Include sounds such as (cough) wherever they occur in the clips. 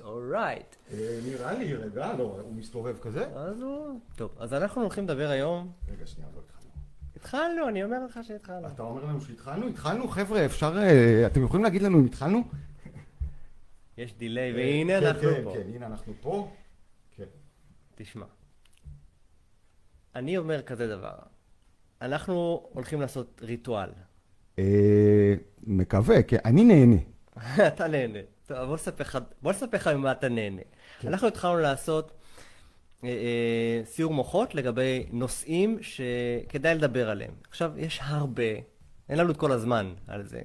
אורייט. נראה לי, רגע, לא, הוא מסתובב כזה. אז הוא... טוב, אז אנחנו הולכים לדבר היום... רגע, שנייה, לא התחלנו. התחלנו, אני אומר לך שהתחלנו. אתה אומר לנו שהתחלנו? התחלנו? חבר'ה, אפשר... אה, אתם יכולים להגיד לנו אם התחלנו? יש דיליי, והנה כן, אנחנו כן, פה. כן, הנה אנחנו פה. כן. תשמע, אני אומר כזה דבר, אנחנו הולכים לעשות ריטואל. אה, מקווה, כן, אני נהנה. (laughs) אתה נהנה. טוב, בוא נספר לך, בוא נספר לך ממה אתה נהנה. כן. אנחנו התחלנו לעשות אה, אה, סיור מוחות לגבי נושאים שכדאי לדבר עליהם. עכשיו, יש הרבה, אין לנו את כל הזמן על זה.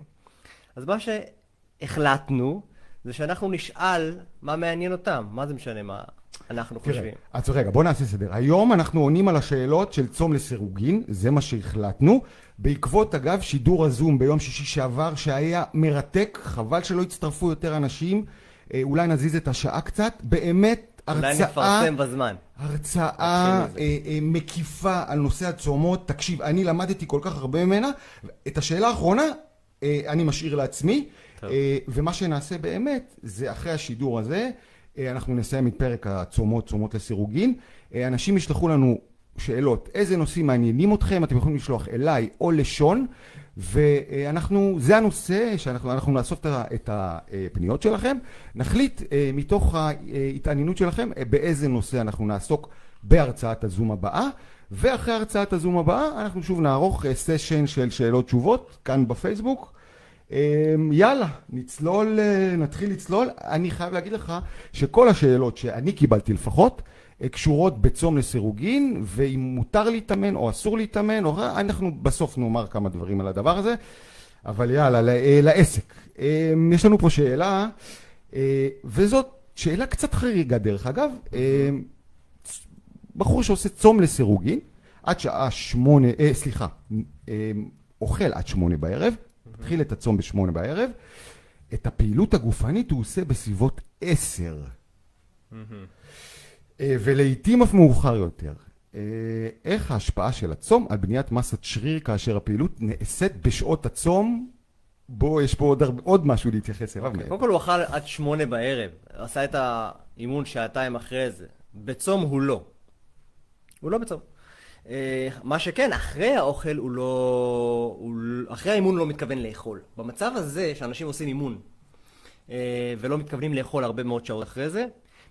אז מה שהחלטנו, זה שאנחנו נשאל מה מעניין אותם. מה זה משנה מה אנחנו תראה, חושבים. אז רגע, בוא נעשה סדר. היום אנחנו עונים על השאלות של צום לסירוגין, זה מה שהחלטנו. בעקבות, אגב, שידור הזום ביום שישי שעבר, שהיה מרתק, חבל שלא הצטרפו יותר אנשים. אה, אולי נזיז את השעה קצת. באמת, אולי הרצאה... נפרסם בזמן. הרצאה אה, אה, מקיפה על נושא הצומות. תקשיב, אני למדתי כל כך הרבה ממנה. את השאלה האחרונה אה, אני משאיר לעצמי. טוב. אה, ומה שנעשה באמת, זה אחרי השידור הזה, אנחנו נסיים את פרק הצומות, צומות לסירוגין. אה, אנשים ישלחו לנו שאלות, איזה נושאים מעניינים אתכם, אתם יכולים לשלוח אליי או לשון, ואנחנו, זה הנושא שאנחנו אנחנו נאסוף את הפניות שלכם, נחליט אה, מתוך ההתעניינות שלכם אה, באיזה נושא אנחנו נעסוק בהרצאת הזום הבאה, ואחרי הרצאת הזום הבאה אנחנו שוב נערוך אה, סשן של שאלות תשובות כאן בפייסבוק. אמ, יאללה, נצלול, אה, נתחיל לצלול. אני חייב להגיד לך שכל השאלות שאני קיבלתי לפחות, אה, קשורות בצום לסירוגין, ואם מותר להתאמן או אסור להתאמן, או... אנחנו בסוף נאמר כמה דברים על הדבר הזה, אבל יאללה, אה, לעסק. אמ, יש לנו פה שאלה, וזאת שאלה קצת חריגה דרך אגב. אמ, בחור שעושה צום לסירוגין, עד שעה שמונה, סליחה, אוכל עד שמונה בערב, מתחיל את הצום בשמונה בערב, את הפעילות הגופנית הוא עושה בסביבות עשר, אה, ולעיתים אף מאוחר יותר. אה, איך ההשפעה של הצום על בניית מסת שריר כאשר הפעילות נעשית בשעות הצום? בוא, יש פה עוד, הרבה- עוד משהו להתייחס אליו. אוקיי, קודם כל הוא אכל עד שמונה בערב, עשה את האימון שעתיים אחרי זה. בצום הוא לא. הוא לא בצום. אה, מה שכן, אחרי האוכל הוא לא... הוא... אחרי האימון הוא לא מתכוון לאכול. במצב הזה, שאנשים עושים אימון אה, ולא מתכוונים לאכול הרבה מאוד שעות אחרי זה,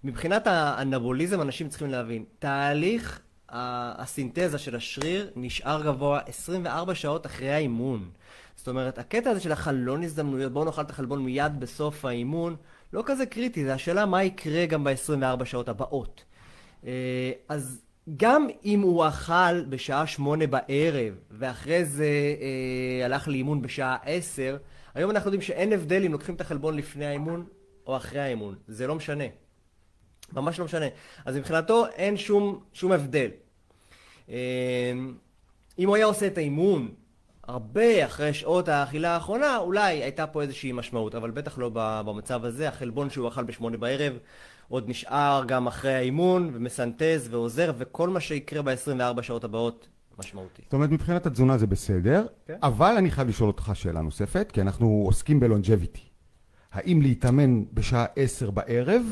מבחינת האנבוליזם אנשים צריכים להבין, תהליך הסינתזה של השריר נשאר גבוה 24 שעות אחרי האימון. זאת אומרת, הקטע הזה של החלון הזדמנויות, בואו נאכל את החלבון מיד בסוף האימון, לא כזה קריטי, זה השאלה מה יקרה גם ב-24 שעות הבאות. אה, אז גם אם הוא אכל בשעה שמונה בערב, ואחרי זה אה, הלך לאימון בשעה עשר, היום אנחנו יודעים שאין הבדל אם לוקחים את החלבון לפני האימון או אחרי האימון. זה לא משנה. ממש לא משנה. אז מבחינתו אין שום, שום הבדל. אה, אם הוא היה עושה את האימון הרבה אחרי שעות האכילה האחרונה, אולי הייתה פה איזושהי משמעות, אבל בטח לא במצב הזה. החלבון שהוא אכל בשמונה בערב עוד נשאר גם אחרי האימון, ומסנטז ועוזר, וכל מה שיקרה ב-24 שעות הבאות משמעותי. זאת אומרת, מבחינת התזונה זה בסדר, כן. אבל אני חייב לשאול אותך שאלה נוספת, כי אנחנו עוסקים בלונג'ביטי. האם להתאמן בשעה עשר בערב,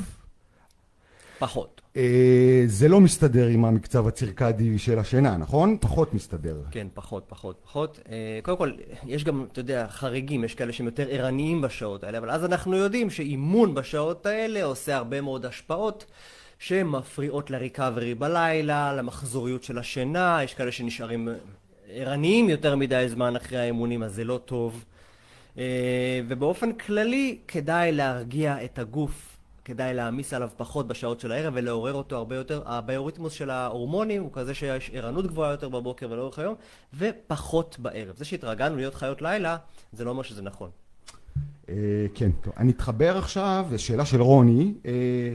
פחות. אה, זה לא מסתדר עם המקצב הצירקדי של השינה, נכון? פחות מסתדר. כן, פחות, פחות, פחות. אה, קודם כל, יש גם, אתה יודע, חריגים, יש כאלה שהם יותר ערניים בשעות האלה, אבל אז אנחנו יודעים שאימון בשעות האלה עושה הרבה מאוד השפעות שמפריעות לריקאברי בלילה, למחזוריות של השינה, יש כאלה שנשארים ערניים יותר מדי זמן אחרי האימונים, אז זה לא טוב. אה, ובאופן כללי, כדאי להרגיע את הגוף. כדאי להעמיס עליו פחות בשעות של הערב ולעורר אותו הרבה יותר. הביוריתמוס של ההורמונים הוא כזה שיש ערנות גבוהה יותר בבוקר ולאורך היום, ופחות בערב. זה שהתרגלנו להיות חיות לילה, זה לא אומר שזה נכון. אה, כן, טוב. אני אתחבר עכשיו לשאלה של רוני. אה,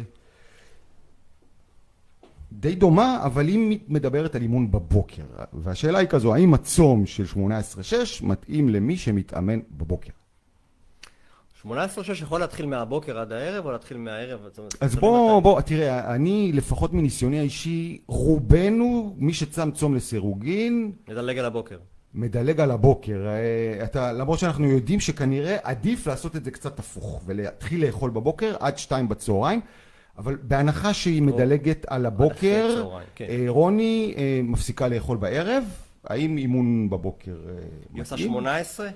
די דומה, אבל היא מדברת על אימון בבוקר. והשאלה היא כזו, האם הצום של 18-6 מתאים למי שמתאמן בבוקר? 18-6 יכול להתחיל מהבוקר עד הערב, או להתחיל מהערב. אז בוא. בוא, תראה, אני, לפחות מניסיוני האישי, רובנו, מי שצם צום לסירוגין, נדלג על הבוקר. מדלג על הבוקר. אה, אתה, למרות שאנחנו יודעים שכנראה עדיף לעשות את זה קצת הפוך, ולהתחיל לאכול בבוקר עד שתיים בצהריים, אבל בהנחה שהיא מדלגת על הבוקר, כן. אה, רוני אה, מפסיקה לאכול בערב, האם אימון בבוקר אה, היא עושה מתאים? 18?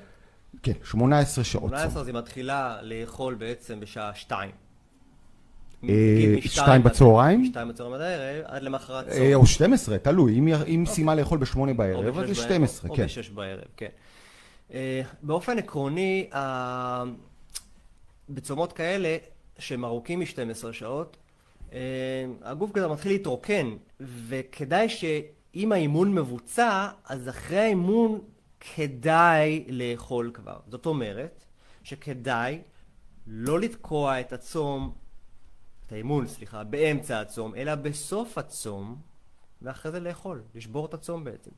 כן, 18 שעות. 18 אז היא מתחילה לאכול בעצם בשעה 2. אה, שתיים בצהריים? משתיים בצהריים עד הערב, עד למחרת אה, צהריים. או 12, תלוי, אם, אם סיימה לאכול בשמונה או בערב, אז זה בערב, 12, או כן. בשש בערב, כן. אה, באופן עקרוני, בצומות כאלה, שהם ארוכים מ-12 שעות, אה, הגוף כזה מתחיל להתרוקן, וכדאי שאם האימון מבוצע, אז אחרי האימון כדאי לאכול כבר. זאת אומרת, שכדאי לא לתקוע את הצום, את האימון, סליחה, באמצע הצום, אלא בסוף הצום, ואחרי זה לאכול, לשבור את הצום בעצם.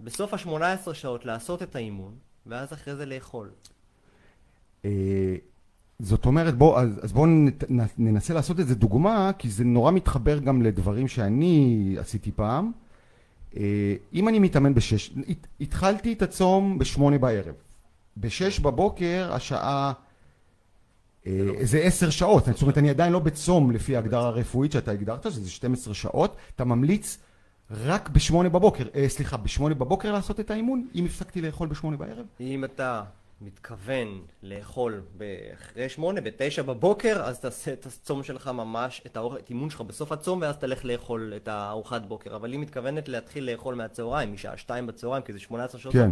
בסוף ה-18 שעות לעשות את האימון, ואז אחרי זה לאכול. אה, זאת אומרת, בוא, אז, אז בואו ננסה לעשות איזה דוגמה, כי זה נורא מתחבר גם לדברים שאני עשיתי פעם. אה, אם אני מתאמן בשש, הת- התחלתי את הצום בשמונה בערב. בשש בבוקר השעה אה, זה עשר שעות, זאת אומרת אני עדיין לא בצום לפי ההגדרה הרפואית שאתה הגדרת, שזה 12 שעות, אתה ממליץ רק בשמונה בבוקר, אה, סליחה, בשמונה בבוקר לעשות את האימון, אם הפסקתי לאכול בשמונה בערב? אם אתה מתכוון לאכול אחרי שמונה, בתשע בבוקר, אז תעשה את הצום שלך ממש, את האימון שלך בסוף הצום, ואז תלך לאכול את הארוחת בוקר. אבל אם מתכוונת להתחיל לאכול מהצהריים, משעה שתיים בצהריים, כי זה 18 שעות, כן.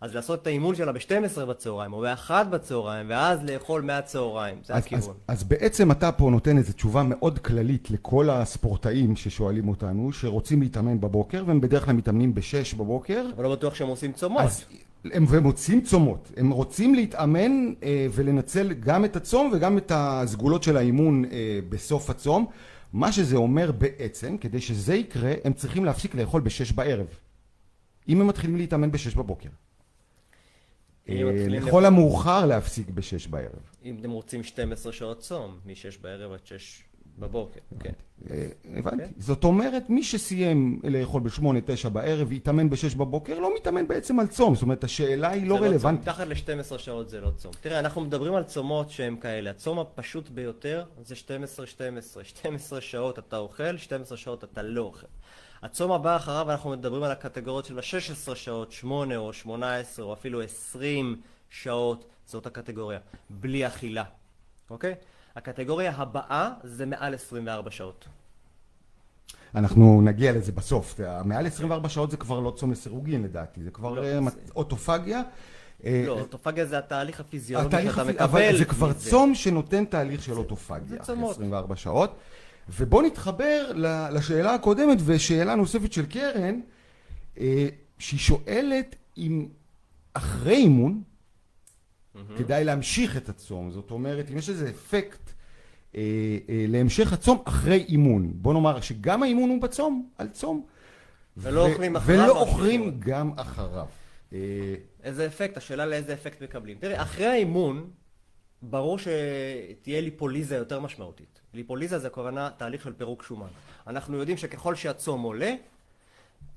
אז לעשות את האימון שלה ב-12 בצהריים, או ב-1 בצהריים, ואז לאכול מהצהריים. זה אז, אז, הכיוון. אז בעצם אתה פה נותן איזו תשובה מאוד כללית לכל הספורטאים ששואלים אותנו, שרוצים להתאמן בבוקר, והם בדרך כלל מתאמנים בשש בבוקר, אבל לא בטוח שהם עושים צומות. אז הם, מוצאים צומות. הם רוצים להתאמן אה, ולנצל גם את הצום וגם את הסגולות של האימון אה, בסוף הצום. מה שזה אומר בעצם, כדי שזה יקרה, הם צריכים להפסיק לאכול בשש בערב. אם הם מתחילים להתאמן בשש בבוקר. אה, לכל המאוחר להפסיק בשש בערב. אם אתם רוצים 12 שעות צום, מ-6 בערב עד 6 בבוקר, כן. אה, הבנתי. כן. זאת אומרת, מי שסיים לאכול בשמונה, תשע בערב, יתאמן בשש בבוקר, לא מתאמן בעצם על צום. זאת אומרת, השאלה היא לא זה רלוונטית. מתחת ל-12 שעות זה לא צום. תראה, אנחנו מדברים על צומות שהם כאלה. הצום הפשוט ביותר זה 12-12. 12 שעות אתה אוכל, 12 שעות אתה לא אוכל. הצום הבא אחריו אנחנו מדברים על הקטגוריות של ה-16 שעות, 8 או 18 או אפילו 20 שעות, זאת הקטגוריה. בלי אכילה, אוקיי? הקטגוריה הבאה זה מעל 24 שעות. אנחנו נגיע לזה בסוף. מעל 24 שעות זה כבר לא צום לסירוגין לדעתי, זה כבר לא, אה, זה- מת- אוטופגיה. אה, לא, אוטופגיה זה התהליך הפיזיולוגי התהליך שאתה הפי- מקבל. אבל זה כבר. צום שנותן תהליך של אוטופגיה, זה אחרי צומות. 24 שעות. ובוא נתחבר לשאלה הקודמת ושאלה נוספת של קרן, אה, שהיא שואלת אם אחרי אימון כדאי להמשיך את הצום, זאת אומרת אם יש איזה אפקט להמשך הצום אחרי אימון. בוא נאמר שגם האימון הוא בצום, על צום. ולא ו- אוכלים אחריו ולא או אוכלים? גם אחריו. אה, איזה אפקט? השאלה לאיזה אפקט מקבלים. תראה, אחרי האימון, ברור שתהיה ליפוליזה יותר משמעותית. ליפוליזה זה הכוונה תהליך של פירוק שומן. אנחנו יודעים שככל שהצום עולה,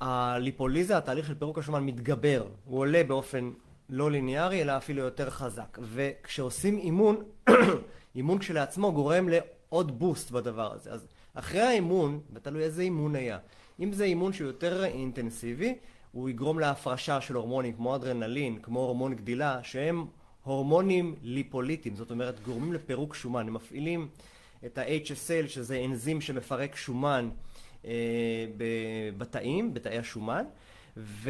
הליפוליזה, התהליך של פירוק השומן מתגבר. הוא עולה באופן לא ליניארי, אלא אפילו יותר חזק. וכשעושים אימון, (coughs) אימון כשלעצמו גורם לעוד בוסט בדבר הזה. אז אחרי האימון, ותלוי איזה אימון היה, אם זה אימון שהוא יותר אינטנסיבי, הוא יגרום להפרשה של הורמונים כמו אדרנלין, כמו הורמון גדילה, שהם הורמונים ליפוליטיים, זאת אומרת גורמים לפירוק שומן. הם מפעילים את ה-HSL, שזה אנזים שמפרק שומן אה, בתאים, בתאי השומן, ו,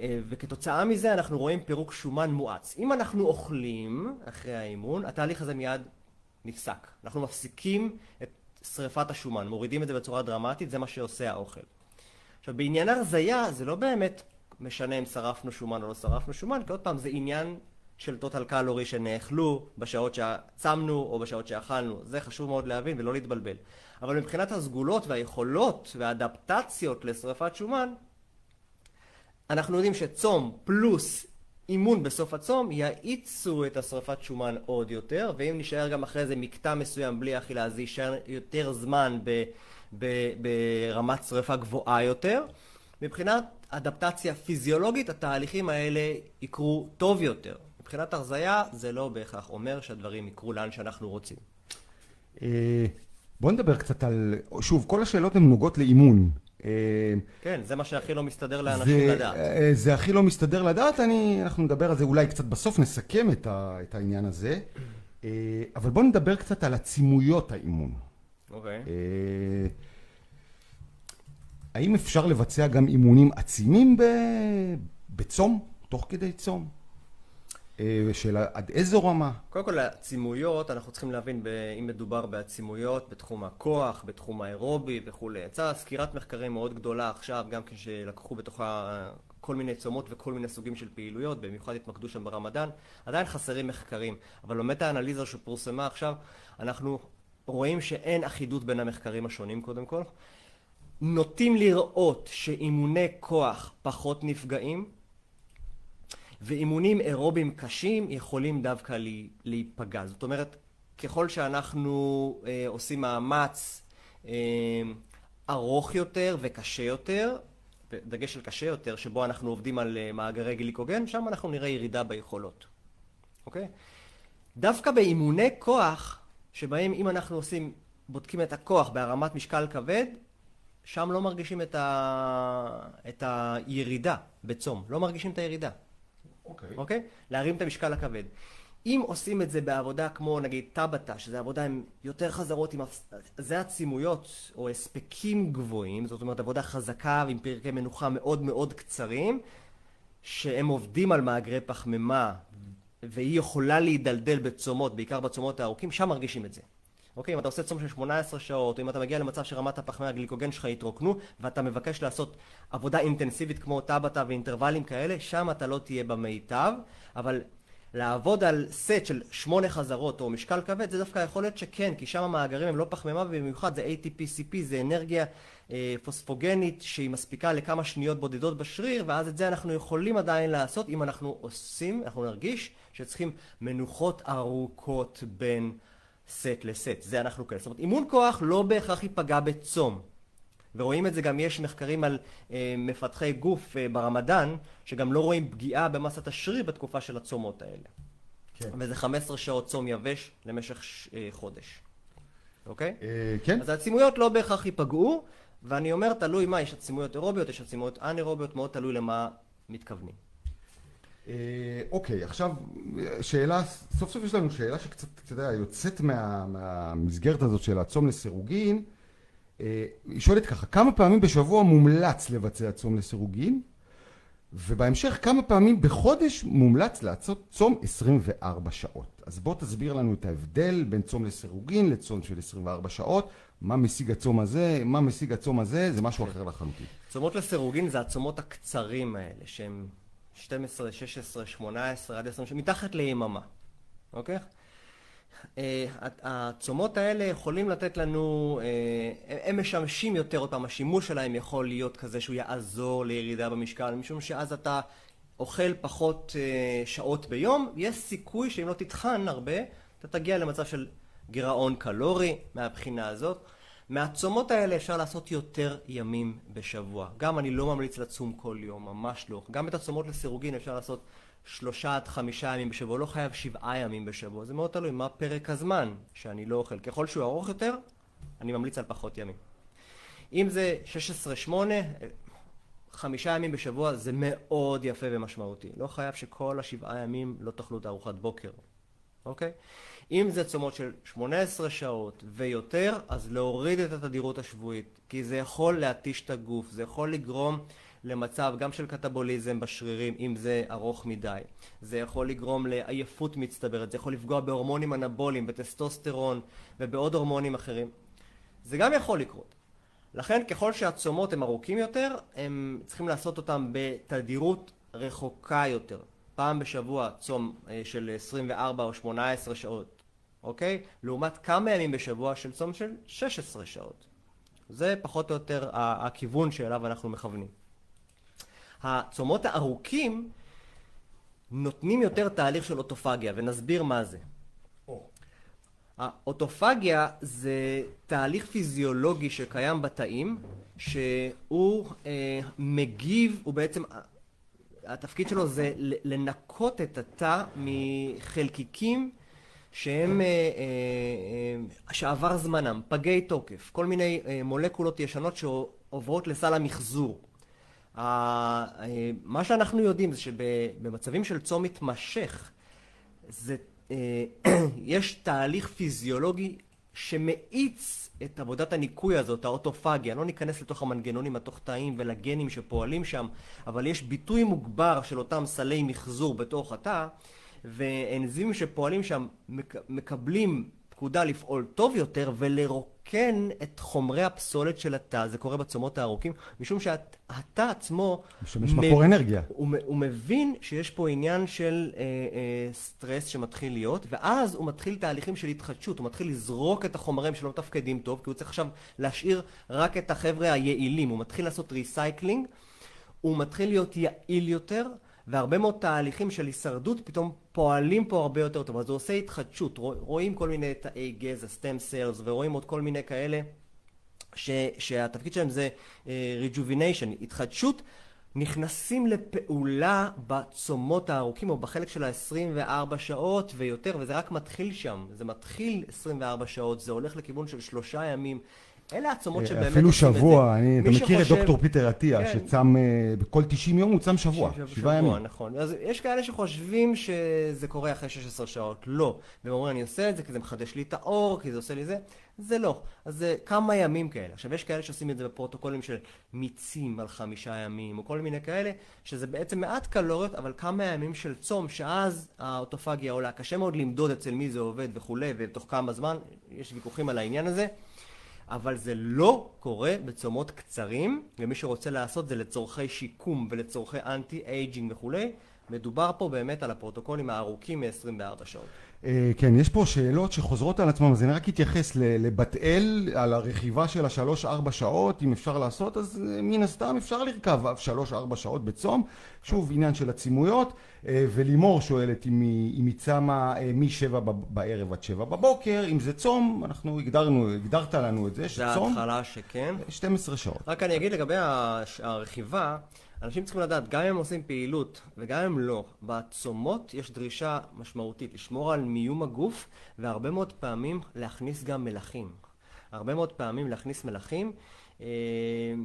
אה, וכתוצאה מזה אנחנו רואים פירוק שומן מואץ. אם אנחנו אוכלים אחרי האימון, התהליך הזה מיד נפסק. אנחנו מפסיקים את שריפת השומן, מורידים את זה בצורה דרמטית, זה מה שעושה האוכל. עכשיו בעניין הרזייה זה לא באמת משנה אם שרפנו שומן או לא שרפנו שומן, כי עוד פעם זה עניין של טוטל קלורי שנאכלו בשעות שצמנו או בשעות שאכלנו, זה חשוב מאוד להבין ולא להתבלבל. אבל מבחינת הסגולות והיכולות והאדפטציות לשרפת שומן, אנחנו יודעים שצום פלוס אימון בסוף הצום יאיצו את השרפת שומן עוד יותר, ואם נשאר גם אחרי זה מקטע מסוים בלי אכילה, אז זה יישאר יותר זמן ב, ב, ברמת שרפה גבוהה יותר, מבחינת אדפטציה פיזיולוגית, התהליכים האלה יקרו טוב יותר. מבחינת הרזייה, זה לא בהכרח אומר שהדברים יקרו לאן שאנחנו רוצים. אה, בוא נדבר קצת על, שוב, כל השאלות הן נוגעות לאימון. אה, כן, זה מה שהכי לא מסתדר לאנשים לדעת. אה, זה הכי לא מסתדר לדעת, אני, אנחנו נדבר על זה אולי קצת בסוף, נסכם את, ה, את העניין הזה. אה, אבל בוא נדבר קצת על עצימויות האימון. אוקיי. אה, האם אפשר לבצע גם אימונים עצימים ב... בצום, תוך כדי צום? אה, שאלה עד איזו רמה? קודם כל, העצימויות, אנחנו צריכים להבין אם מדובר בעצימויות בתחום הכוח, בתחום האירובי וכולי. יצאה סקירת מחקרים מאוד גדולה עכשיו, גם כשלקחו בתוכה כל מיני צומות וכל מיני סוגים של פעילויות, במיוחד התמקדו שם ברמדאן. עדיין חסרים מחקרים, אבל במטה האנליזה שפורסמה עכשיו, אנחנו רואים שאין אחידות בין המחקרים השונים קודם כל. נוטים לראות שאימוני כוח פחות נפגעים, ואימונים אירובים קשים יכולים דווקא לי- להיפגע. זאת אומרת, ככל שאנחנו אה, עושים מאמץ אה, ארוך יותר וקשה יותר, דגש על קשה יותר, שבו אנחנו עובדים על אה, מאגרי גליקוגן, שם אנחנו נראה ירידה ביכולות, אוקיי? דווקא באימוני כוח, שבהם אם אנחנו עושים, בודקים את הכוח בהרמת משקל כבד, שם לא מרגישים את, ה... את הירידה בצום, לא מרגישים את הירידה. אוקיי. אוקיי? להרים את המשקל הכבד. אם עושים את זה בעבודה כמו נגיד טבטה, שזה עבודה עם יותר חזרות, עם... זה עצימויות או הספקים גבוהים, זאת אומרת עבודה חזקה ועם פרקי מנוחה מאוד מאוד קצרים, שהם עובדים על מאגרי פחמימה, והיא יכולה להידלדל בצומות, בעיקר בצומות הארוכים, שם מרגישים את זה. אוקיי, אם אתה עושה צום של 18 שעות, או אם אתה מגיע למצב שרמת הפחמי הגליקוגן שלך התרוקנו, ואתה מבקש לעשות עבודה אינטנסיבית כמו טבטה ואינטרוולים כאלה, שם אתה לא תהיה במיטב, אבל לעבוד על סט של שמונה חזרות או משקל כבד, זה דווקא יכול להיות שכן, כי שם המאגרים הם לא פחמימה, ובמיוחד זה ATP-CP, זה אנרגיה אה, פוספוגנית שהיא מספיקה לכמה שניות בודדות בשריר, ואז את זה אנחנו יכולים עדיין לעשות אם אנחנו עושים, אנחנו נרגיש שצריכים מנוחות ארוכות בין סט לסט. זה אנחנו כן. זאת אומרת, אימון כוח לא בהכרח ייפגע בצום. ורואים את זה גם, יש מחקרים על אה, מפתחי גוף אה, ברמדאן, שגם לא רואים פגיעה במסת השריר בתקופה של הצומות האלה. כן. וזה 15 שעות צום יבש למשך ש, אה, חודש. אוקיי? אה, כן? אז העצימויות לא בהכרח ייפגעו, ואני אומר, תלוי מה, יש עצימויות אירוביות, יש עצימויות אנאירוביות, מאוד תלוי למה מתכוונים. אה, אוקיי, עכשיו שאלה, סוף סוף יש לנו שאלה שקצת, אתה יודע, יוצאת מה, מהמסגרת הזאת של הצום לסירוגין. אה, היא שואלת ככה, כמה פעמים בשבוע מומלץ לבצע צום לסירוגין? ובהמשך, כמה פעמים בחודש מומלץ לעשות צום 24 שעות? אז בוא תסביר לנו את ההבדל בין צום לסירוגין לצום של 24 שעות, מה משיג הצום הזה, מה משיג הצום הזה, זה משהו אחר לחלוטין. צומות לסירוגין זה הצומות הקצרים האלה, שהם 12, 16, 18 עד 20, מתחת ליממה, אוקיי? אה, הצומות האלה יכולים לתת לנו, אה, הם משמשים יותר, עוד פעם, השימוש שלהם יכול להיות כזה שהוא יעזור לירידה במשקל, משום שאז אתה אוכל פחות אה, שעות ביום, יש סיכוי שאם לא תטחן הרבה, אתה תגיע למצב של גירעון קלורי מהבחינה הזאת. מהצומות האלה אפשר לעשות יותר ימים בשבוע. גם אני לא ממליץ לצום כל יום, ממש לא. גם את הצומות לסירוגין אפשר לעשות שלושה עד חמישה ימים בשבוע, לא חייב שבעה ימים בשבוע. זה מאוד תלוי מה פרק הזמן שאני לא אוכל. ככל שהוא ארוך יותר, אני ממליץ על פחות ימים. אם זה 16-8, חמישה ימים בשבוע זה מאוד יפה ומשמעותי. לא חייב שכל השבעה ימים לא תאכלו את ארוחת בוקר, אוקיי? אם זה צומות של 18 שעות ויותר, אז להוריד את התדירות השבועית, כי זה יכול להתיש את הגוף, זה יכול לגרום למצב גם של קטבוליזם בשרירים, אם זה ארוך מדי. זה יכול לגרום לעייפות מצטברת, זה יכול לפגוע בהורמונים אנבוליים, בטסטוסטרון ובעוד הורמונים אחרים. זה גם יכול לקרות. לכן ככל שהצומות הם ארוכים יותר, הם צריכים לעשות אותם בתדירות רחוקה יותר. פעם בשבוע צום אה, של 24 או 18 שעות, אוקיי? לעומת כמה ימים בשבוע של צום של 16 שעות. זה פחות או יותר הכיוון שאליו אנחנו מכוונים. הצומות הארוכים נותנים יותר תהליך של אוטופגיה, ונסביר מה זה. האוטופגיה זה תהליך פיזיולוגי שקיים בתאים, שהוא אה, מגיב, הוא בעצם, התפקיד שלו זה לנקות את התא מחלקיקים שהם, אה, אה, שעבר זמנם, פגי תוקף, כל מיני אה, מולקולות ישנות שעוברות לסל המחזור. מה שאנחנו יודעים זה שבמצבים של צום מתמשך, זה, (clears throat) יש תהליך פיזיולוגי שמאיץ את עבודת הניקוי הזאת, האוטופגיה. לא ניכנס לתוך המנגנונים התוך תאים ולגנים שפועלים שם, אבל יש ביטוי מוגבר של אותם סלי מחזור בתוך התא, ואנזימים שפועלים שם מקבלים פקודה לפעול טוב יותר ולרוקן את חומרי הפסולת של התא, זה קורה בצומות הארוכים, משום שהתא עצמו... משמש מקור אנרגיה. הוא, הוא מבין שיש פה עניין של אה, אה, סטרס שמתחיל להיות, ואז הוא מתחיל תהליכים של התחדשות, הוא מתחיל לזרוק את החומרים שלא מתפקדים טוב, כי הוא צריך עכשיו להשאיר רק את החבר'ה היעילים, הוא מתחיל לעשות recycling, הוא מתחיל להיות יעיל יותר, והרבה מאוד תהליכים של הישרדות פתאום פועלים פה הרבה יותר טוב. אז הוא עושה התחדשות, רואים כל מיני תאי גזע, stem cells, ורואים עוד כל מיני כאלה, ש, שהתפקיד שלהם זה uh, rejuvenation, התחדשות. נכנסים לפעולה בצומות הארוכים או בחלק של ה-24 שעות ויותר, וזה רק מתחיל שם. זה מתחיל 24 שעות, זה הולך לכיוון של שלושה ימים. אלה העצומות שבאמת אפילו שבוע, אני, אתה מכיר את דוקטור פיטר עטיה, כן. שצם אה, בכל 90 יום הוא צם שבוע, שבעה ימים. נכון. אז יש כאלה שחושבים שזה קורה אחרי 16 שעות, לא. והם אומרים, אני עושה את זה כי זה מחדש לי את האור, כי זה עושה לי זה. זה לא. אז זה כמה ימים כאלה. עכשיו, יש כאלה שעושים את זה בפרוטוקולים של מיצים על חמישה ימים, או כל מיני כאלה, שזה בעצם מעט קלוריות, אבל כמה ימים של צום, שאז האוטופגיה עולה. קשה מאוד למדוד אצל מי זה עובד וכולי, ותוך כמה זמן, יש ויכוחים על העניין הזה. אבל זה לא קורה בצומות קצרים, ומי שרוצה לעשות זה לצורכי שיקום ולצורכי anti-aging וכולי. מדובר פה באמת על הפרוטוקולים הארוכים מ-24 שעות. אה, כן, יש פה שאלות שחוזרות על עצמם, אז אני רק אתייחס לבת אל, על הרכיבה של השלוש-ארבע שעות, אם אפשר לעשות, אז אה, מן הסתם אפשר לרכב שלוש-ארבע שעות בצום, שוב עניין של עצימויות, אה, ולימור שואלת אם היא, אם היא צמה משבע בערב עד שבע בבוקר, אם זה צום, אנחנו הגדרנו, הגדרת לנו את זה, שצום... זה ההתחלה שכן. 12 שעות. רק אני אגיד לגבי הרכיבה, אנשים צריכים לדעת, גם אם הם עושים פעילות וגם אם לא, בצומות יש דרישה משמעותית לשמור על מיום הגוף והרבה מאוד פעמים להכניס גם מלחים. הרבה מאוד פעמים להכניס מלחים, אה,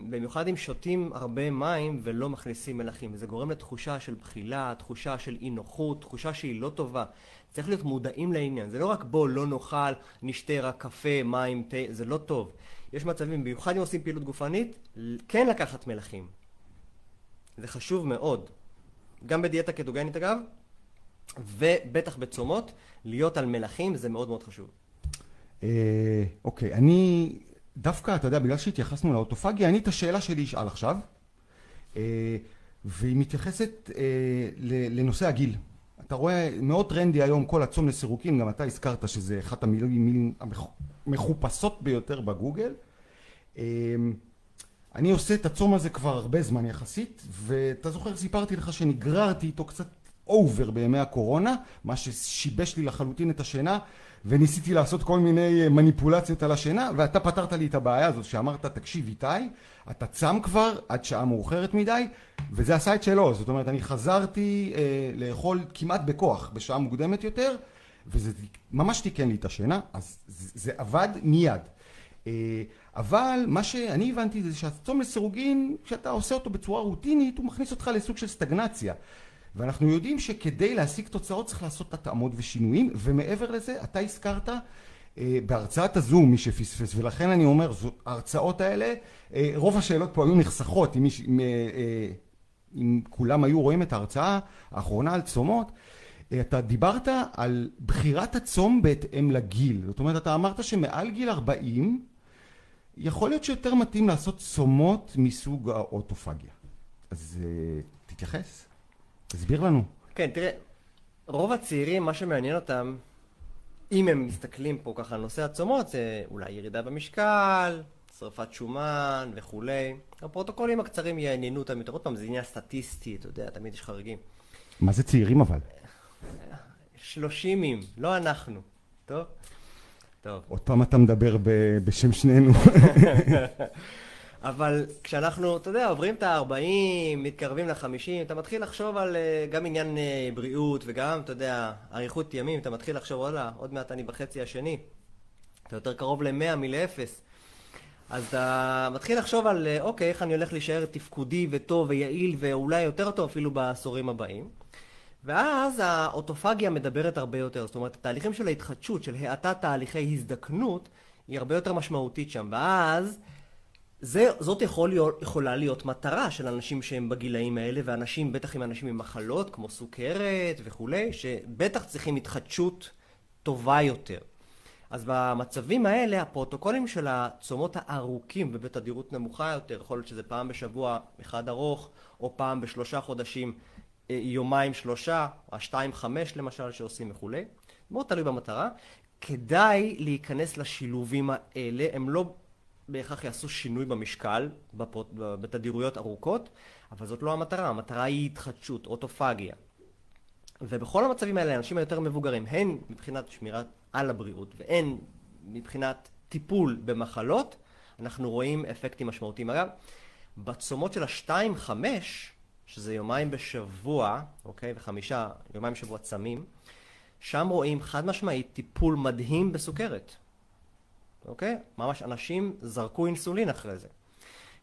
במיוחד אם שותים הרבה מים ולא מכניסים מלחים. זה גורם לתחושה של בחילה, תחושה של אי נוחות, תחושה שהיא לא טובה. צריך להיות מודעים לעניין. זה לא רק בוא לא נאכל, נשתה רק קפה, מים, תה, זה לא טוב. יש מצבים, במיוחד אם עושים פעילות גופנית, כן לקחת מלחים. זה חשוב מאוד. גם בדיאטה קטוגנית אגב, ובטח בצומות, להיות על מלחים זה מאוד מאוד חשוב. אה, אוקיי, אני דווקא, אתה יודע, בגלל שהתייחסנו לאוטופגיה, אני את השאלה שלי אשאל עכשיו, אה, והיא מתייחסת אה, לנושא הגיל. אתה רואה, מאוד טרנדי היום כל הצום לסירוקים, גם אתה הזכרת שזה אחת המילים המחופשות ביותר בגוגל. אני עושה את הצום הזה כבר הרבה זמן יחסית, ואתה זוכר, סיפרתי לך שנגררתי איתו קצת אובר בימי הקורונה, מה ששיבש לי לחלוטין את השינה, וניסיתי לעשות כל מיני מניפולציות על השינה, ואתה פתרת לי את הבעיה הזאת, שאמרת, תקשיב איתי, אתה צם כבר עד שעה מאוחרת מדי, וזה עשה את שלו, זאת אומרת, אני חזרתי אה, לאכול כמעט בכוח בשעה מוקדמת יותר, וזה ממש תיקן לי את השינה, אז זה, זה עבד מיד. אה, אבל מה שאני הבנתי זה שהצום לסירוגין, כשאתה עושה אותו בצורה רוטינית, הוא מכניס אותך לסוג של סטגנציה. ואנחנו יודעים שכדי להשיג תוצאות צריך לעשות התאמות ושינויים, ומעבר לזה, אתה הזכרת אה, בהרצאת הזום, מי שפספס, ולכן אני אומר, ההרצאות האלה, אה, רוב השאלות פה היו נחסכות, אם, אם, אה, אה, אם כולם היו רואים את ההרצאה האחרונה על צומות, אה, אתה דיברת על בחירת הצום בהתאם לגיל, זאת אומרת, אתה אמרת שמעל גיל 40, יכול להיות שיותר מתאים לעשות צומות מסוג האוטופגיה. אז uh, תתייחס, תסביר לנו. כן, תראה, רוב הצעירים, מה שמעניין אותם, אם הם מסתכלים פה ככה על נושא הצומות, זה אולי ירידה במשקל, שרפת שומן וכולי. הפרוטוקולים הקצרים יעניינו אותם יותר. עוד פעם, זה עניין סטטיסטי, אתה יודע, תמיד יש חריגים. מה זה צעירים אבל? שלושימים, לא אנחנו. טוב? טוב. עוד פעם אתה מדבר ב- בשם שנינו. (laughs) אבל כשאנחנו, אתה יודע, עוברים את ה-40, מתקרבים ל-50, אתה מתחיל לחשוב על uh, גם עניין uh, בריאות וגם, אתה יודע, אריכות ימים, אתה מתחיל לחשוב, וואלה, עוד מעט אני בחצי השני. אתה יותר קרוב ל-100 מ-0. אז אתה מתחיל לחשוב על, uh, אוקיי, איך אני הולך להישאר תפקודי וטוב ויעיל ואולי יותר טוב אפילו בעשורים הבאים. ואז האוטופגיה מדברת הרבה יותר, זאת אומרת, התהליכים של ההתחדשות, של האטת תהליכי הזדקנות, היא הרבה יותר משמעותית שם. ואז... זה, זאת יכול להיות, יכולה להיות מטרה של אנשים שהם בגילאים האלה, ואנשים, בטח עם אנשים עם מחלות, כמו סוכרת וכולי, שבטח צריכים התחדשות טובה יותר. אז במצבים האלה, הפרוטוקולים של הצומות הארוכים ובתדירות נמוכה יותר, יכול להיות שזה פעם בשבוע אחד ארוך, או פעם בשלושה חודשים יומיים שלושה, השתיים חמש למשל שעושים וכולי, מאוד תלוי במטרה. כדאי להיכנס לשילובים האלה, הם לא בהכרח יעשו שינוי במשקל, בפות, בתדירויות ארוכות, אבל זאת לא המטרה, המטרה היא התחדשות, אוטופגיה. ובכל המצבים האלה, האנשים היותר מבוגרים, הן מבחינת שמירת על הבריאות והן מבחינת טיפול במחלות, אנחנו רואים אפקטים משמעותיים. אגב, בצומות של השתיים חמש, שזה יומיים בשבוע, אוקיי, וחמישה, יומיים בשבוע צמים, שם רואים חד משמעית טיפול מדהים בסוכרת. אוקיי? ממש אנשים זרקו אינסולין אחרי זה.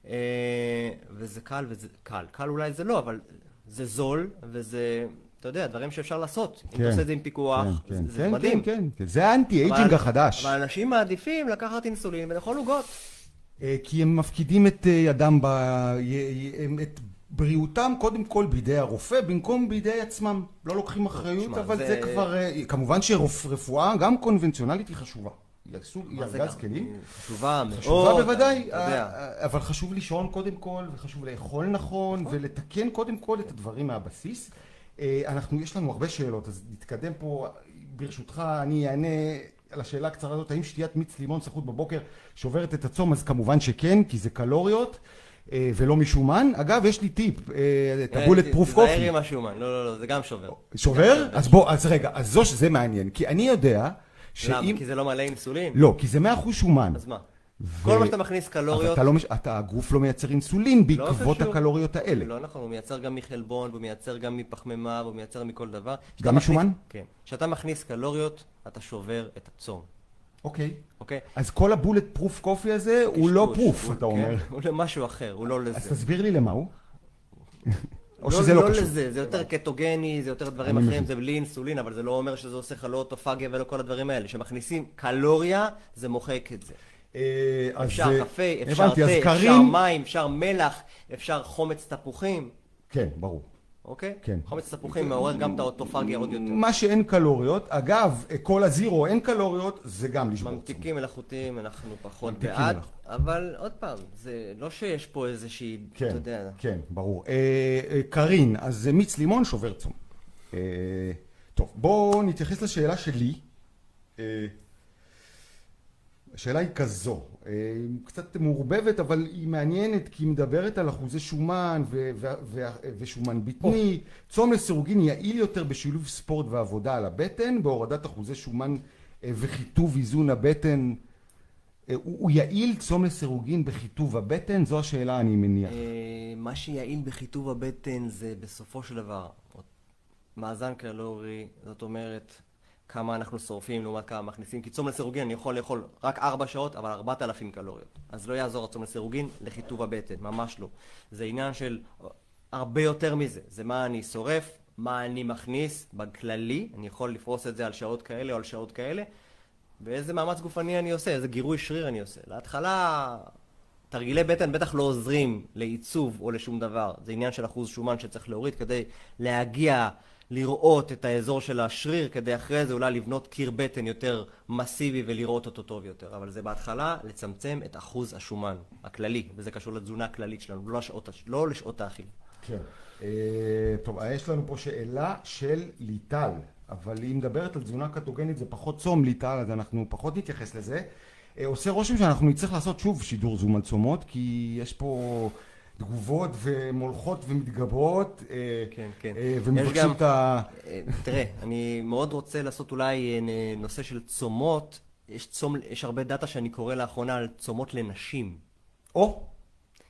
אה, וזה קל וזה קל. קל אולי זה לא, אבל זה זול, וזה, אתה יודע, דברים שאפשר לעשות. כן, אם אתה עושה את זה עם פיקוח, כן, זה, כן, זה כן, מדהים. כן, כן, זה האנטי-אייג'ינג החדש. אבל אנשים מעדיפים לקחת אינסולין ולאכול עוגות. אה, כי הם מפקידים את אה, ידם, ב... את בריאותם קודם כל בידי הרופא במקום בידי עצמם. לא לוקחים אחריות, אבל זה... זה כבר... כמובן שרפואה, גם קונבנציונלית, היא חשובה. היא ארגז כלים. חשובה מאוד. חשובה בוודאי, אבל חשוב לישון קודם כל, וחשוב לאכול נכון, נכון, ולתקן קודם כל את הדברים מהבסיס. אה, אנחנו, יש לנו הרבה שאלות, אז נתקדם פה, ברשותך, אני אענה על השאלה הקצרה הזאת, האם שתיית מיץ לימון סחוט בבוקר שוברת את הצום? אז כמובן שכן, כי זה קלוריות. אה, ולא משומן. אגב, יש לי טיפ, אה, את פרוף קופי. תזהר עם השומן, לא, לא, לא, זה גם שובר. שובר? אז בוא, אז רגע, אז זו שזה מעניין, כי אני יודע... שאם... למה? כי זה לא מלא אינסולין? לא, כי זה מאה אחוז שומן. אז מה? ו... כל מה שאתה מכניס קלוריות... אבל אתה לא, אתה, הגוף לא מייצר אינסולין לא בעקבות לא הקלוריות האלה. לא נכון, הוא מייצר גם מחלבון, והוא מייצר גם מפחמימה, והוא מייצר מכל דבר. גם משומן? מכניס... כן. כשאתה מכניס קלוריות, אתה שובר את הצום. אוקיי. אוקיי. אז כל הבולט פרוף קופי הזה הוא לא פרוף, אתה כן, אומר. הוא למשהו אחר, הוא לא לזה. אז תסביר לי למה הוא. או לא, שזה לא, לא קשור? לא לזה, זה יותר קטוגני, זה יותר דברים אחרים, זה בלי אינסולין, אבל זה לא אומר שזה עושה לך לא אוטופגיה ולא כל הדברים האלה. כשמכניסים קלוריה, זה מוחק את זה. אה, אפשר קפה, אפשר תה, אפשר מים, אפשר מלח, אפשר חומץ תפוחים. כן, ברור. אוקיי? כן. חומץ תפוחים מעורר גם את האוטופגיה עוד יותר. מה שאין קלוריות, אגב, כל הזירו אין קלוריות, זה גם לשבור ממתיקים מלאכותיים אנחנו פחות בעד, אבל עוד פעם, זה לא שיש פה איזושהי, כן, אתה יודע. כן, ברור. אה, אה, קארין, אז מיץ לימון שובר צום. אה, טוב, בואו נתייחס לשאלה שלי. השאלה היא כזו, קצת מעורבבת אבל היא מעניינת כי היא מדברת על אחוזי שומן ו- ו- ו- ושומן בטני, צום לסירוגין יעיל יותר בשילוב ספורט ועבודה על הבטן, בהורדת אחוזי שומן אה, וחיטוב איזון הבטן, אה, הוא, הוא יעיל צום לסירוגין בחיטוב הבטן? זו השאלה אני מניח. מה שיעיל בחיטוב הבטן זה בסופו של דבר מאזן קלורי, זאת אומרת כמה אנחנו שורפים לעומת כמה מכניסים, כי צום לסירוגין אני יכול לאכול רק 4 שעות, אבל 4,000 קלוריות. אז לא יעזור הצום לסירוגין לחיטוב הבטן, ממש לא. זה עניין של הרבה יותר מזה. זה מה אני שורף, מה אני מכניס בכללי, אני יכול לפרוס את זה על שעות כאלה או על שעות כאלה, ואיזה מאמץ גופני אני עושה, איזה גירוי שריר אני עושה. להתחלה, תרגילי בטן בטח לא עוזרים לעיצוב או לשום דבר. זה עניין של אחוז שומן שצריך להוריד כדי להגיע לראות את האזור של השריר, כדי אחרי זה אולי לבנות קיר בטן יותר מסיבי ולראות אותו טוב יותר. אבל זה בהתחלה לצמצם את אחוז השומן הכללי, וזה קשור לתזונה הכללית שלנו, לא לשעות, לא לשעות האכילה. כן. אה, טוב, יש לנו פה שאלה של ליטל, אבל היא מדברת על תזונה קטוגנית, זה פחות צום ליטל, אז אנחנו פחות נתייחס לזה. אה, עושה רושם שאנחנו נצטרך לעשות שוב שידור זום על צומות, כי יש פה... תגובות ומולכות ומתגברות אה, כן, כן. אה, ומבקשים את ה... אה, תראה, אני מאוד רוצה לעשות אולי נושא של צומות. יש, צום, יש הרבה דאטה שאני קורא לאחרונה על צומות לנשים. או,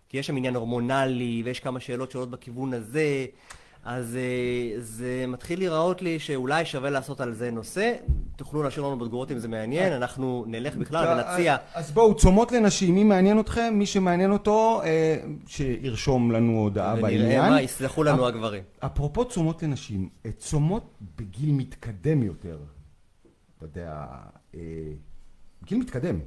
כי יש שם עניין הורמונלי, ויש כמה שאלות שעולות בכיוון הזה, אז אה, זה מתחיל להיראות לי שאולי שווה לעשות על זה נושא. תוכלו להשאיר לנו בתגובות אם זה מעניין, אנחנו נלך בכלל ונציע. אז בואו, צומות לנשים, מי מעניין אתכם? מי שמעניין אותו, אה, שירשום לנו הודעה בעניין. ונראה מה יסלחו לנו הגברים. אפרופו צומות לנשים, אה, צומות בגיל מתקדם יותר, אתה יודע, גיל מתקדם,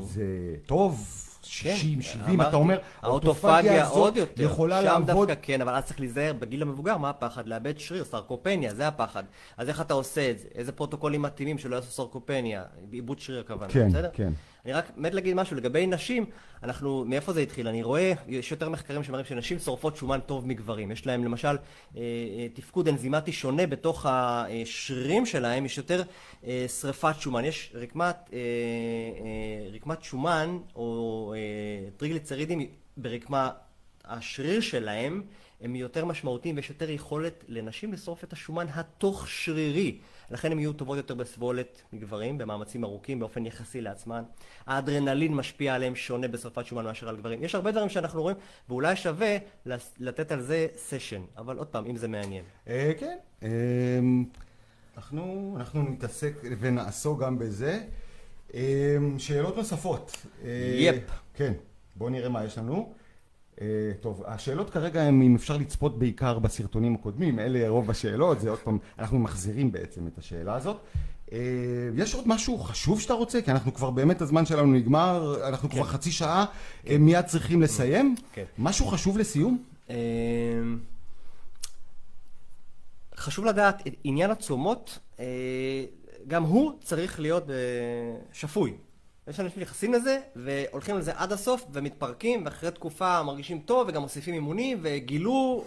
זה טוב, 60, 70, אתה אומר, האוטופגיה יותר, יכולה לעבוד... שם דווקא כן, אבל אז צריך להיזהר בגיל המבוגר, מה הפחד? לאבד שריר, סרקופניה, זה הפחד. אז איך אתה עושה את זה? איזה פרוטוקולים מתאימים שלא יעשו סרקופניה? עיבוד שריר הכוונה, כן, בסדר? כן. אני רק מת להגיד משהו לגבי נשים, אנחנו, מאיפה זה התחיל? אני רואה, יש יותר מחקרים שמראים שנשים שורפות שומן טוב מגברים. יש להם למשל אה, אה, תפקוד אנזימטי שונה בתוך השרירים שלהם, יש יותר אה, שריפת שומן. יש רקמת, רקמת שומן או טריגליצרידים ברקמה השריר שלהם הם יותר משמעותיים ויש יותר יכולת לנשים לשרוף את השומן התוך שרירי. לכן הן יהיו טובות יותר בסבולת מגברים, במאמצים ארוכים, באופן יחסי לעצמן. האדרנלין משפיע עליהם שונה בשרפת שומן מאשר על גברים. יש הרבה דברים שאנחנו רואים, ואולי שווה לתת על זה סשן. אבל עוד פעם, אם זה מעניין. אה, כן. אה, אנחנו נתעסק ונעסוק גם בזה. אה, שאלות נוספות. יפ. כן. בואו נראה מה יש לנו. Uh, טוב, השאלות כרגע הן אם אפשר לצפות בעיקר בסרטונים הקודמים, אלה רוב השאלות, זה עוד פעם, אנחנו מחזירים בעצם את השאלה הזאת. Uh, יש עוד משהו חשוב שאתה רוצה? כי אנחנו כבר באמת, הזמן שלנו נגמר, אנחנו כן. כבר חצי שעה, כן. מיד צריכים לסיים. כן. משהו חשוב לסיום? Uh, חשוב לדעת, עניין הצומות, גם הוא צריך להיות שפוי. יש אנשים שנכנסים לזה, והולכים לזה עד הסוף, ומתפרקים, ואחרי תקופה מרגישים טוב, וגם מוסיפים אימונים, וגילו...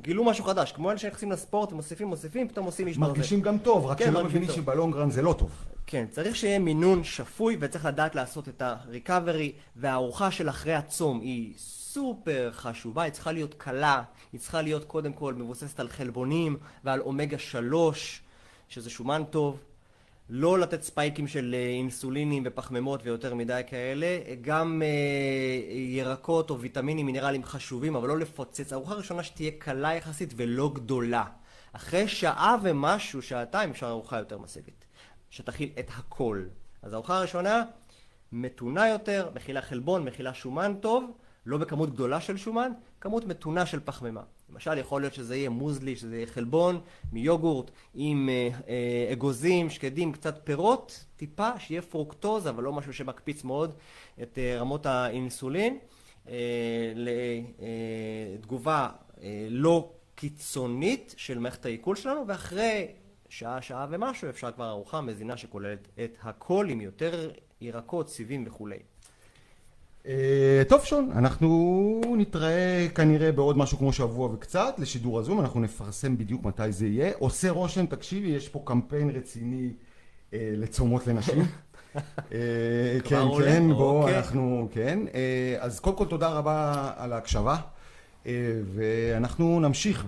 גילו משהו חדש, כמו אלה שנכנסים לספורט ומוסיפים, מוסיפים, פתאום עושים משמר זה. מרגישים גם טוב, רק כן, שלא מבינים שבלונגרן זה לא טוב. כן, צריך שיהיה מינון שפוי, וצריך לדעת לעשות את הריקאברי, והארוחה של אחרי הצום היא סופר חשובה, היא צריכה להיות קלה, היא צריכה להיות קודם כל מבוססת על חלבונים ועל אומגה 3, שזה שומן טוב. לא לתת ספייקים של אה, אינסולינים ופחמימות ויותר מדי כאלה, גם אה, ירקות או ויטמינים מינרלים חשובים, אבל לא לפוצץ. ארוחה ראשונה שתהיה קלה יחסית ולא גדולה. אחרי שעה ומשהו, שעתיים, אפשר ארוחה יותר מסיבית. שתכיל את הכל. אז הארוחה הראשונה מתונה יותר, מכילה חלבון, מכילה שומן טוב, לא בכמות גדולה של שומן, כמות מתונה של פחמימה. למשל, יכול להיות שזה יהיה מוזלי, שזה יהיה חלבון מיוגורט עם אה, אה, אגוזים, שקדים, קצת פירות, טיפה, שיהיה פרוקטוז, אבל לא משהו שמקפיץ מאוד את אה, רמות האינסולין, לתגובה לא קיצונית של מערכת העיכול שלנו, ואחרי שעה, שעה ומשהו אפשר כבר ארוחה מזינה שכוללת את הכל עם יותר ירקות, סיבים וכולי. אה, טוב שון, אנחנו נתראה כנראה בעוד משהו כמו שבוע וקצת לשידור הזום, אנחנו נפרסם בדיוק מתי זה יהיה. עושה רושם, תקשיבי, יש פה קמפיין רציני אה, לצומות לנשים. (laughs) אה, כן, כן, בואו, אוקיי. אנחנו, כן. אה, אז קודם כל תודה רבה על ההקשבה. אה, ואנחנו נמשיך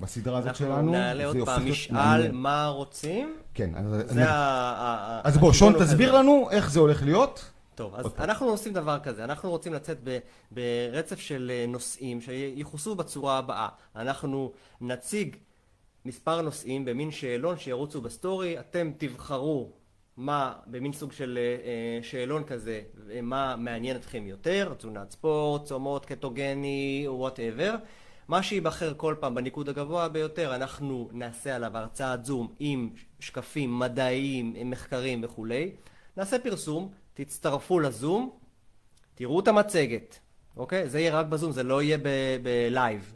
בסדרה הזאת שלנו. אנחנו נעלה עוד פעם משאל מה רוצים. כן. אז, זה ה... אז בוא, שון, תסביר לנו איך זה הולך להיות. טוב, אז אנחנו עושים דבר כזה, אנחנו רוצים לצאת ב, ברצף של אה, נושאים שיחוסו בצורה הבאה. אנחנו נציג מספר נושאים במין שאלון שירוצו בסטורי, אתם תבחרו מה, במין סוג של אה, אה, שאלון כזה, מה מעניין אתכם יותר, תזונת ספורט, צומות, קטוגני, whatever. מה שייבחר כל פעם בניקוד הגבוה ביותר, אנחנו נעשה עליו הרצאת זום עם שקפים מדעיים, עם מחקרים וכולי. נעשה פרסום, תצטרפו לזום, תראו את המצגת, אוקיי? זה יהיה רק בזום, זה לא יהיה בלייב.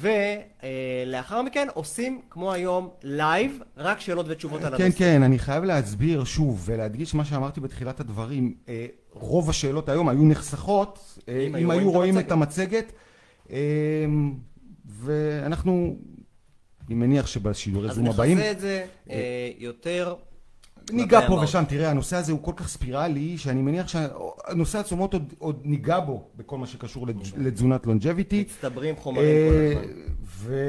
ולאחר מכן עושים כמו היום לייב, רק שאלות ותשובות על הנושא. כן, כן, אני חייב להסביר שוב ולהדגיש מה שאמרתי בתחילת הדברים. אה, רוב השאלות היום היו נחסכות, אה, אם, אם היו רואים את המצגת. אה, ואנחנו, אני מניח שבשידורי זום הבאים... אז נחזה את זה יותר ניגע פה ושם, תראה, הנושא הזה הוא כל כך ספירלי, שאני מניח שהנושא הצומות עוד, עוד ניגע בו בכל מה שקשור לתזונת לונג'ביטי. מצטברים חומרים כל הזמן.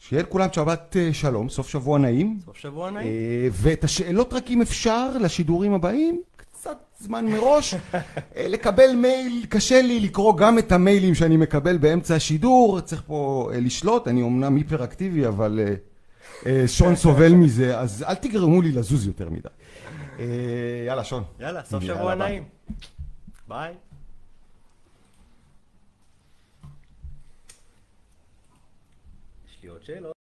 ושיהיה לכולם שבת אה, שלום, סוף שבוע נעים. סוף שבוע נעים. ואת השאלות רק אם אפשר לשידורים הבאים, קצת זמן מראש. (laughs) אה, לקבל מייל, קשה לי לקרוא גם את המיילים שאני מקבל באמצע השידור, צריך פה אה, לשלוט, אני אמנם היפראקטיבי, אבל אה, אה, שון סובל מזה, אז אל תגרמו לי לזוז יותר מדי. אה, יאללה, שון. יאללה, סוף שבוע. נעים. ביי. יש לי עוד שאלות.